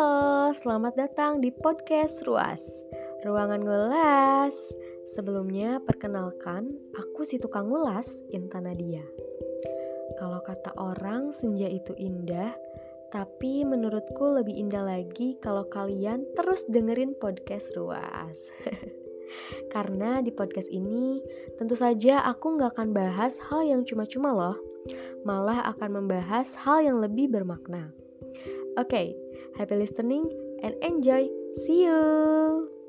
Halo, selamat datang di podcast Ruas Ruangan Ngulas Sebelumnya perkenalkan, aku si tukang ngulas, Intan Nadia. Kalau kata orang senja itu indah Tapi menurutku lebih indah lagi kalau kalian terus dengerin podcast Ruas. Karena di podcast ini tentu saja aku nggak akan bahas hal yang cuma-cuma loh. Malah akan membahas hal yang lebih bermakna. Oke, okay, happy listening and enjoy. See you.